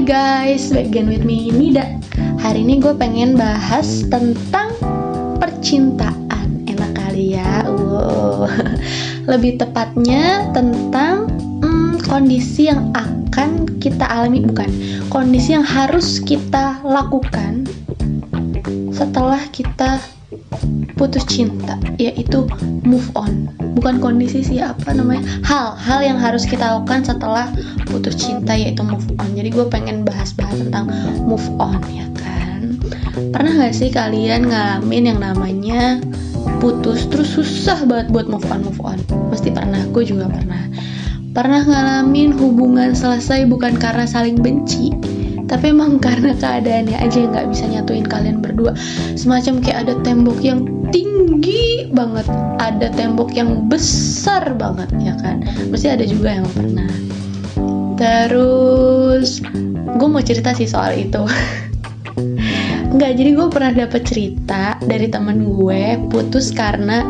Guys, back again with me Nida. Hari ini gue pengen bahas tentang percintaan. Enak kali ya, wow. Lebih tepatnya tentang hmm, kondisi yang akan kita alami Bukan, kondisi yang harus kita lakukan Setelah kita putus cinta yaitu move on. Bukan kondisi sih apa namanya hal hal yang harus kita lakukan setelah putus cinta yaitu move on. Jadi gue pengen bahas-bahas tentang move on ya kan? Pernah gak sih kalian ngalamin yang namanya putus terus susah banget buat move on move on? Pasti pernah gue juga pernah. Pernah ngalamin hubungan selesai bukan karena saling benci tapi emang karena keadaannya aja nggak bisa nyatuin kalian berdua. Semacam kayak ada tembok yang tinggi banget. Ada tembok yang besar banget ya kan? Mesti ada juga yang pernah. Terus gue mau cerita sih soal itu. Enggak, jadi gue pernah dapet cerita dari temen gue putus karena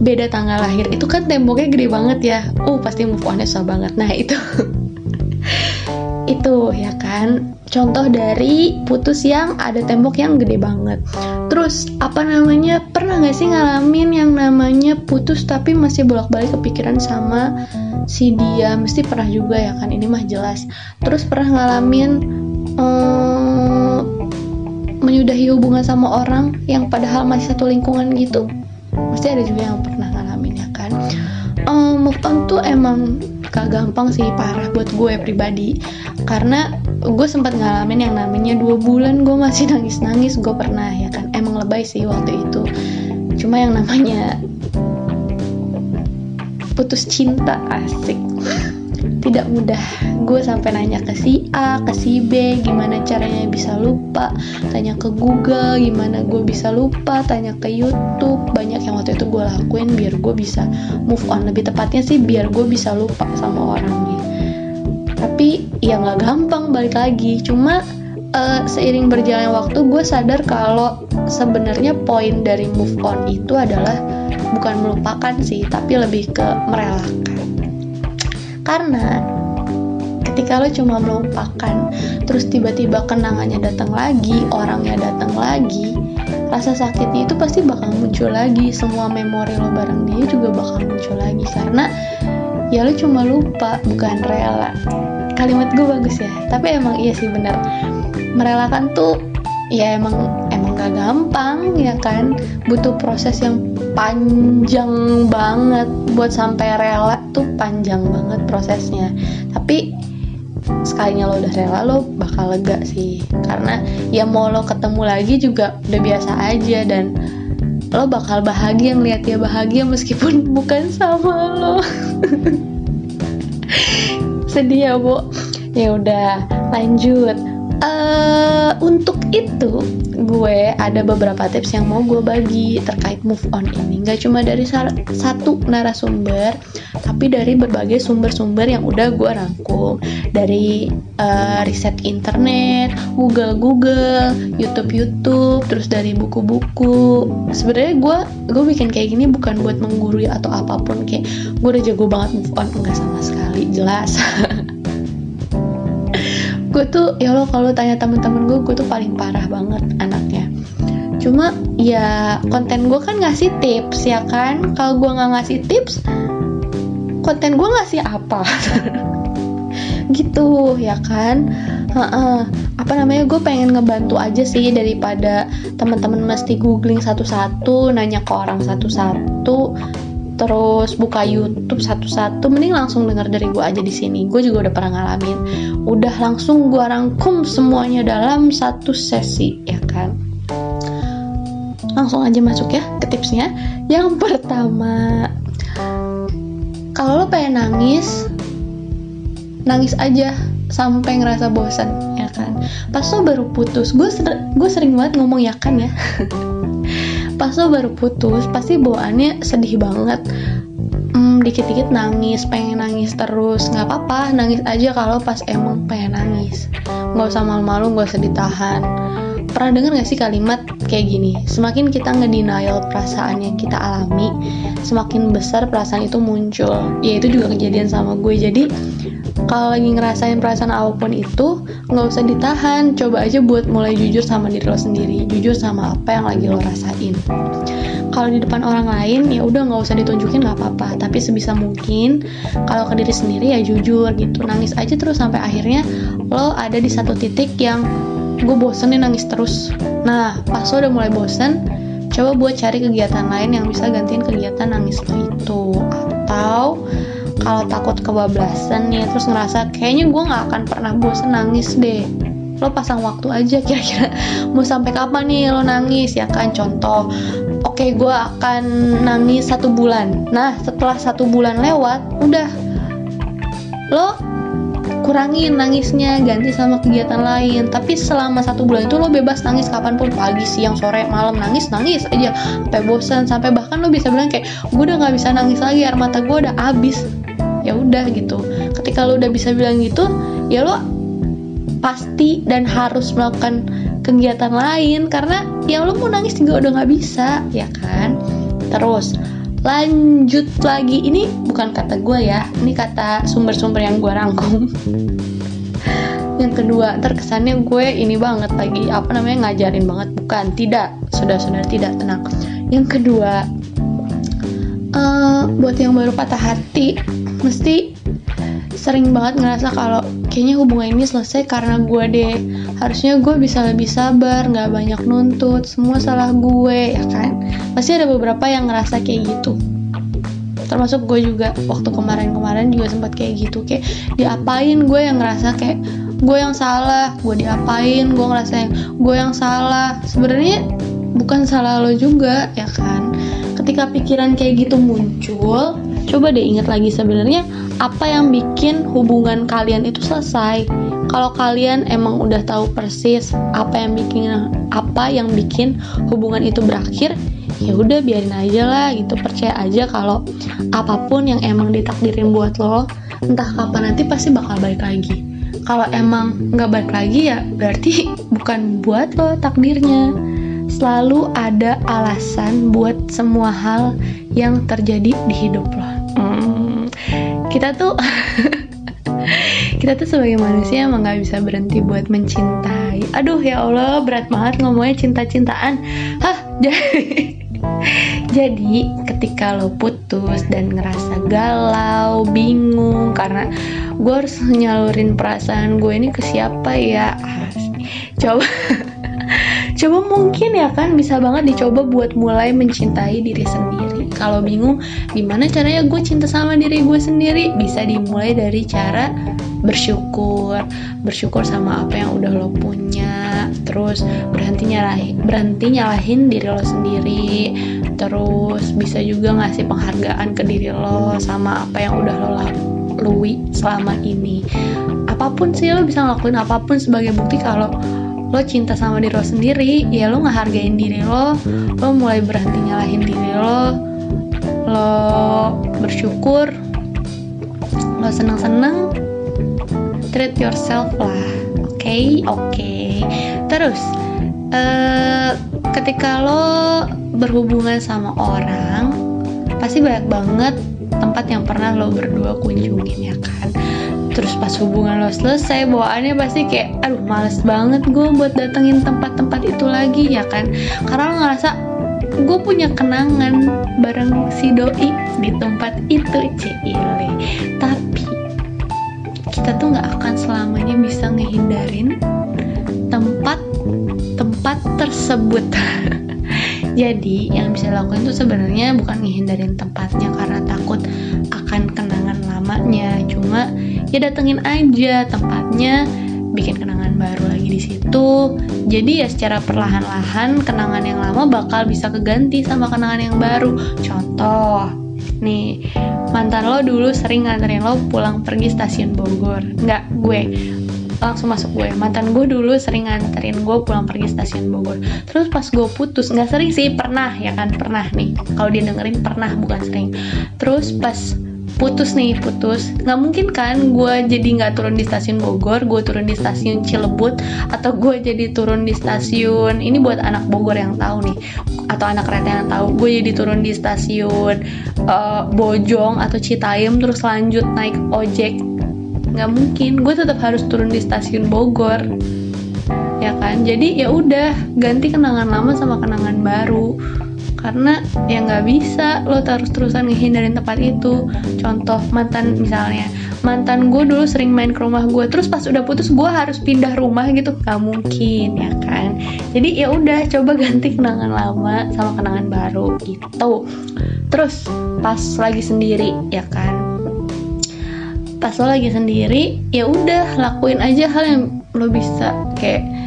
beda tanggal lahir. Itu kan temboknya gede banget ya. Uh pasti move onnya susah banget. Nah itu itu ya kan? Contoh dari putus yang ada tembok yang gede banget. Terus apa namanya? Pernah gak sih ngalamin yang namanya putus tapi masih bolak-balik kepikiran sama si dia? Mesti pernah juga ya kan? Ini mah jelas. Terus pernah ngalamin um, menyudahi hubungan sama orang yang padahal masih satu lingkungan gitu? Mesti ada juga yang pernah ngalamin ya kan? Um, move on tuh emang gak gampang sih parah buat gue pribadi. Karena gue sempat ngalamin yang namanya dua bulan gue masih nangis nangis gue pernah ya kan? Emang lebay sih waktu itu. Cuma yang namanya putus cinta asik tidak mudah. Gue sampai nanya ke si A ke si B gimana caranya bisa lupa. Tanya ke Google gimana gue bisa lupa. Tanya ke YouTube banyak yang waktu itu gue lakuin biar gue bisa move on. Lebih tepatnya sih biar gue bisa lupa sama orangnya. Tapi ya nggak gampang balik lagi. Cuma uh, seiring berjalannya waktu gue sadar kalau sebenarnya poin dari move on itu adalah bukan melupakan sih tapi lebih ke merelakan karena ketika lo cuma melupakan terus tiba-tiba kenangannya datang lagi orangnya datang lagi rasa sakitnya itu pasti bakal muncul lagi. Semua memori lo bareng dia juga bakal muncul lagi. Karena ya lo cuma lupa bukan rela. Kalimat gue bagus ya tapi emang iya sih bener. Merelakan tuh ya emang emang gak gampang ya kan? Butuh proses yang panjang banget buat sampai rela tuh panjang banget prosesnya. Tapi sekalinya lo udah rela lo bakal lega sih. Karena ya mau lo ketemu lagi juga udah biasa aja dan lo bakal bahagia ngeliat dia bahagia meskipun bukan sama lo. Sedih ya bu ya udah lanjut uh, untuk itu gue ada beberapa tips yang mau gue bagi terkait move on ini. Gak cuma dari satu narasumber tapi dari berbagai sumber-sumber yang udah gue rangkum. Dari uh, riset internet Google Google YouTube YouTube terus dari buku-buku. Sebenarnya gue gue bikin kayak gini bukan buat menggurui atau apa pun. Kayak gue udah jago banget move on enggak sama sekali jelas gue tuh ya lo kalau tanya temen-temen gue gue tuh paling parah banget anaknya. Cuma ya konten gue kan ngasih tips ya kan? Kalau gue nggak ngasih tips konten gue ngasih apa? Gitu ya kan? Ha-ha. apa namanya gue pengen ngebantu aja sih daripada teman-teman mesti googling satu-satu nanya ke orang satu-satu terus buka YouTube satu-satu mending langsung denger dari gue aja di sini. Gue juga udah pernah ngalamin. Udah langsung gue rangkum semuanya dalam satu sesi ya kan? Langsung aja masuk ya ke tipsnya. Yang pertama kalau lo pengen nangis nangis aja sampai ngerasa bosan ya kan? Pas lo baru putus gue ser sering banget ngomong ya kan ya pas lo baru putus pasti bawaannya sedih banget. Hmm, dikit-dikit nangis pengen nangis terus. Nggak apa-apa nangis aja kalau pas emang pengen nangis. Nggak usah malu-malu nggak usah ditahan pernah denger gak sih kalimat kayak gini? Semakin kita ngedenial perasaan yang kita alami semakin besar perasaan itu muncul. Ya itu juga kejadian sama gue. Jadi kalau lagi ngerasain perasaan apa pun itu nggak usah ditahan. Coba aja buat mulai jujur sama diri lo sendiri. Jujur sama apa yang lagi lo rasain. Kalau di depan orang lain ya udah nggak usah ditunjukin nggak apa-apa. Tapi sebisa mungkin kalau ke diri sendiri ya jujur gitu. Nangis aja terus sampai akhirnya lo ada di satu titik yang gue bosen nih nangis terus. Nah pas lo udah mulai bosen coba buat cari kegiatan lain yang bisa gantiin kegiatan nangis lo itu. Atau kalau takut kebablasan nih terus ngerasa kayaknya gue nggak akan pernah bosen nangis deh. Lo pasang waktu aja kira-kira. Mau sampai kapan nih lo nangis ya kan? Contoh oke okay, gue akan nangis satu bulan. Nah setelah satu bulan lewat udah. Lo kurangin nangisnya ganti sama kegiatan lain. Tapi selama satu bulan itu lo bebas nangis kapan pun pagi siang sore malam nangis nangis aja. Sampai bosan sampai bahkan lo bisa bilang kayak gue udah nggak bisa nangis lagi air mata gue udah habis. Ya udah gitu. Ketika lo udah bisa bilang gitu ya lo pasti dan harus melakukan kegiatan lain. Karena ya lo mau nangis juga udah nggak bisa ya kan? Terus lanjut lagi. Ini bukan kata gue ya ini kata sumber-sumber yang gue rangkum. Yang kedua terkesannya gue ini banget lagi apa namanya ngajarin banget. Bukan tidak. Sudah tidak. Tenang. Yang kedua uh, buat yang baru patah hati mesti sering banget ngerasa kalau kayaknya hubungan ini selesai karena gue deh. Harusnya gue bisa lebih sabar nggak banyak nuntut semua salah gue ya kan? Pasti ada beberapa yang ngerasa kayak gitu. Termasuk gue juga waktu kemarin-kemarin juga sempat kayak gitu kayak diapain gue yang ngerasa kayak gue yang salah gue diapain gue ngerasa yang gue yang salah. Sebenarnya bukan salah lo juga ya kan? Ketika pikiran kayak gitu muncul coba deh ingat lagi sebenarnya apa yang bikin hubungan kalian itu selesai. Kalau kalian emang udah tahu persis apa yang bikin apa yang bikin hubungan itu berakhir ya udah biarin aja lah gitu. Percaya aja kalau apa pun yang emang ditakdirin buat lo entah kapan nanti pasti bakal balik lagi. Kalau emang nggak balik lagi ya berarti bukan buat lo takdirnya. Selalu ada alasan buat semua hal yang terjadi di hidup lo kita tuh kita tuh sebagai manusia emang gak bisa berhenti buat mencintai. Aduh ya Allah berat banget ngomongnya cinta-cintaan. Hah jadi jadi ketika lo putus dan ngerasa galau bingung karena gue harus nyalurin perasaan gue ini ke siapa ya? Coba coba mungkin ya kan bisa banget dicoba buat mulai mencintai diri sendiri kalau bingung gimana caranya gue cinta sama diri gue sendiri? Bisa dimulai dari cara bersyukur. Bersyukur sama apa yang udah lo punya. Terus berhenti nyalahin berhenti nyalahin diri lo sendiri. Terus bisa juga ngasih penghargaan ke diri lo sama apa yang udah lo lalui selama ini. Apa pun sih lo bisa ngelakuin apa pun sebagai bukti kalau lo cinta sama diri lo sendiri. Ya lo nggak hargain diri lo. Lo mulai berhenti nyalahin diri lo lo bersyukur lo seneng-seneng treat yourself lah oke okay? oke okay. terus uh, ketika lo berhubungan sama orang pasti banyak banget tempat yang pernah lo berdua kunjungin ya kan terus pas hubungan lo selesai bawaannya pasti kayak aduh males banget gue buat datengin tempat-tempat itu lagi ya kan karena lo ngerasa gue punya kenangan bareng si doi di tempat itu cile. Tapi kita tuh nggak akan selamanya bisa ngehindarin tempat tempat tersebut. Jadi yang bisa dilakukan itu sebenarnya bukan ngehindarin tempatnya karena takut akan kenangan lamanya. Cuma ya datengin aja tempatnya bikin kenangan baru lagi di situ. Jadi ya secara perlahan-lahan kenangan yang lama bakal bisa keganti sama kenangan yang baru. Contoh nih mantan lo dulu sering nganterin lo pulang pergi stasiun Bogor. Nggak gue. Langsung masuk gue. Mantan gue dulu sering nganterin gue pulang pergi stasiun Bogor. Terus pas gue putus nggak sering sih pernah ya kan? Pernah nih. Kalau dia dengerin pernah bukan sering. Terus pas putus nih putus. Nggak mungkin kan gue jadi nggak turun di stasiun Bogor gue turun di stasiun Cilebut atau gue jadi turun di stasiun ini buat anak Bogor yang tahu nih atau anak kereta yang tahu gue jadi turun di stasiun uh, Bojong atau Citayam terus lanjut naik ojek. Nggak mungkin gue tetap harus turun di stasiun Bogor. Ya kan? Jadi ya udah ganti kenangan lama sama kenangan baru karena ya nggak bisa lo terus terusan ngehindarin tempat itu. Contoh mantan misalnya. Mantan gue dulu sering main ke rumah gue. Terus pas udah putus gue harus pindah rumah gitu. Nggak mungkin ya kan? Jadi ya udah coba ganti kenangan lama sama kenangan baru gitu. Terus pas lagi sendiri ya kan? Pas lo lagi sendiri ya udah lakuin aja hal yang lo bisa. Kayak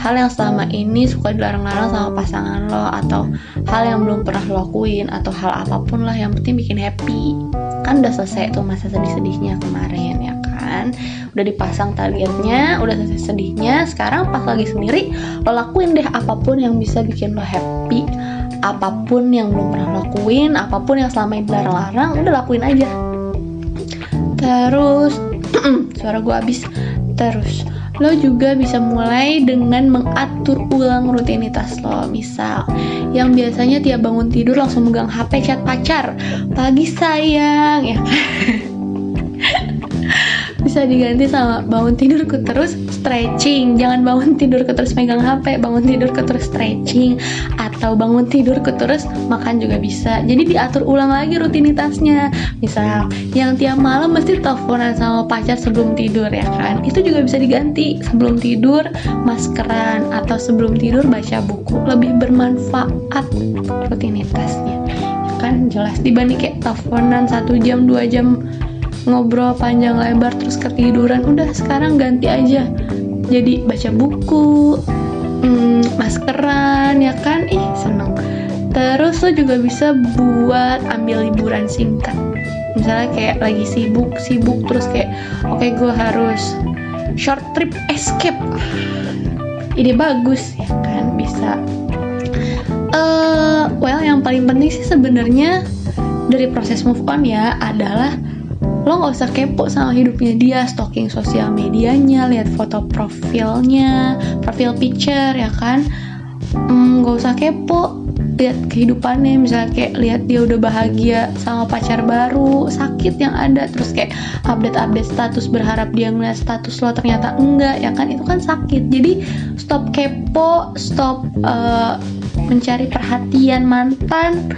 hal yang selama ini suka dilarang-larang sama pasangan lo atau hal yang belum pernah lo lakuin atau hal apa pun lah yang penting bikin happy. Kan udah selesai tuh masa sedih-sedihnya kemarin ya kan? Udah dipasang targetnya udah selesai sedihnya sekarang pas lagi sendiri lo lakuin deh apa pun yang bisa bikin lo happy. Apa pun yang belum pernah lo lakuin apa pun yang selama ini dilarang-larang udah lakuin aja. Terus suara gue habis. Terus lo juga bisa mulai dengan mengatur ulang rutinitas lo. Misal, yang biasanya tiap bangun tidur langsung megang HP chat pacar, pagi sayang, ya. Bisa diganti sama bangun tidurku terus stretching. Jangan bangun tidurku terus megang HP bangun tidurku terus stretching atau bangun tidurku terus makan juga bisa. Jadi diatur ulang lagi rutinitasnya. Misal yang tiap malam mesti teleponan sama pacar sebelum tidur ya kan? Itu juga bisa diganti. Sebelum tidur maskeran. Atau sebelum tidur baca buku. Lebih bermanfaat rutinitasnya. Ya kan? Jelas dibanding kayak teleponan satu jam dua jam ngobrol panjang lebar terus ketiduran. Udah sekarang ganti aja. Jadi baca buku hmm, maskeran ya kan? Ih seneng. Terus lo juga bisa buat ambil liburan singkat. Misalnya kayak lagi sibuk sibuk terus kayak oke okay, gue harus short trip escape. Ide bagus ya kan? Bisa. Uh, well yang paling penting sih sebenarnya dari proses move on ya adalah lo nggak usah kepo sama hidupnya dia stalking sosial medianya lihat foto profilnya profil picture ya kan? Hmm, nggak mm, usah kepo lihat kehidupannya. Misalnya kayak lihat dia udah bahagia sama pacar baru sakit yang ada terus kayak update-update status berharap dia ngeliat status lo ternyata enggak ya kan? Itu kan sakit. Jadi stop kepo stop uh, mencari perhatian mantan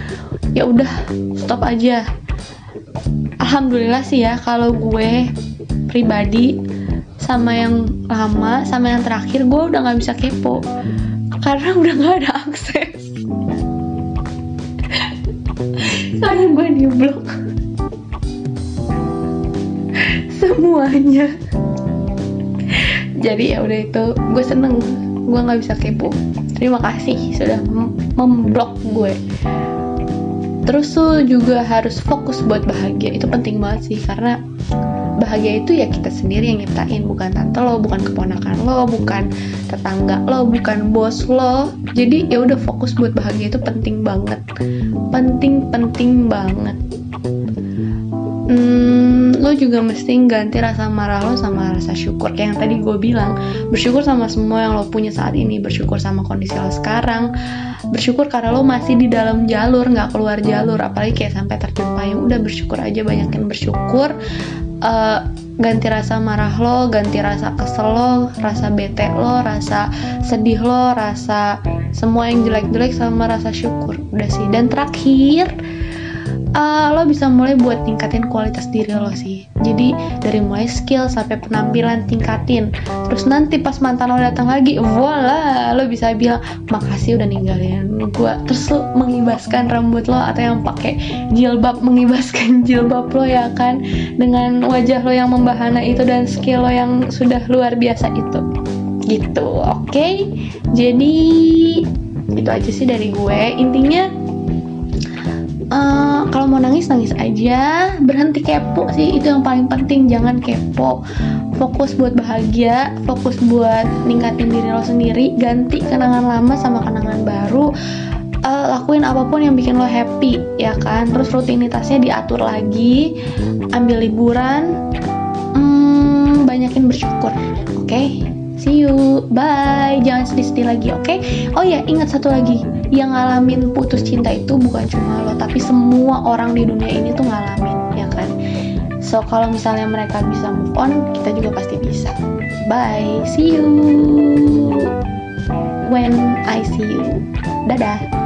ya udah stop aja alhamdulillah sih ya kalau gue pribadi sama yang lama sama yang terakhir gue udah nggak bisa kepo. Karena udah nggak ada akses. Soalnya gue di blok semuanya. Jadi ya udah itu gue seneng. Gue nggak bisa kepo. Terima kasih sudah memblok gue terus tuh juga harus fokus buat bahagia. Itu penting banget sih karena bahagia itu ya kita sendiri yang nyiptain bukan tante lo bukan keponakan lo bukan tetangga lo bukan bos lo. Jadi ya udah fokus buat bahagia itu penting banget. Penting penting banget. Hmm, lo juga mesti ganti rasa marah lo sama rasa syukur. Kayak yang tadi gue bilang bersyukur sama semua yang lo punya saat ini bersyukur sama kondisi lo sekarang bersyukur karena lo masih di dalam jalur nggak keluar jalur apalagi kayak sampai terjun payung udah bersyukur aja banyakin bersyukur uh, ganti rasa marah lo, ganti rasa kesel lo, rasa bete lo, rasa sedih lo, rasa semua yang jelek-jelek sama rasa syukur. Udah sih. Dan terakhir, uh, lo bisa mulai buat tingkatin kualitas diri lo sih. Jadi dari mulai skill sampai penampilan tingkatin. Terus nanti pas mantan lo datang lagi voila lo bisa bilang makasih udah ninggalin gue terus lo mengibaskan rambut lo atau yang pakai jilbab mengibaskan jilbab lo ya kan? Dengan wajah lo yang membahana itu dan skill lo yang sudah luar biasa itu. Gitu oke? Okay? jadi itu aja sih dari gue. Intinya mau nangis nangis aja. Berhenti kepo sih itu yang paling penting. Jangan kepo. Fokus buat bahagia fokus buat ningkatin diri lo sendiri. Ganti kenangan lama sama kenangan baru. Uh, lakuin apa pun yang bikin lo happy ya kan? Terus rutinitasnya diatur lagi. Ambil liburan. Hmm, banyakin bersyukur. Oke? Okay? see you. Bye. Jangan sedih-sedih lagi oke? Okay? oh ya ingat satu lagi yang ngalamin putus cinta itu bukan cuma lo tapi semua orang di dunia ini tuh ngalamin ya kan? So kalau misalnya mereka bisa move on kita juga pasti bisa. Bye see you. When I see you. Dadah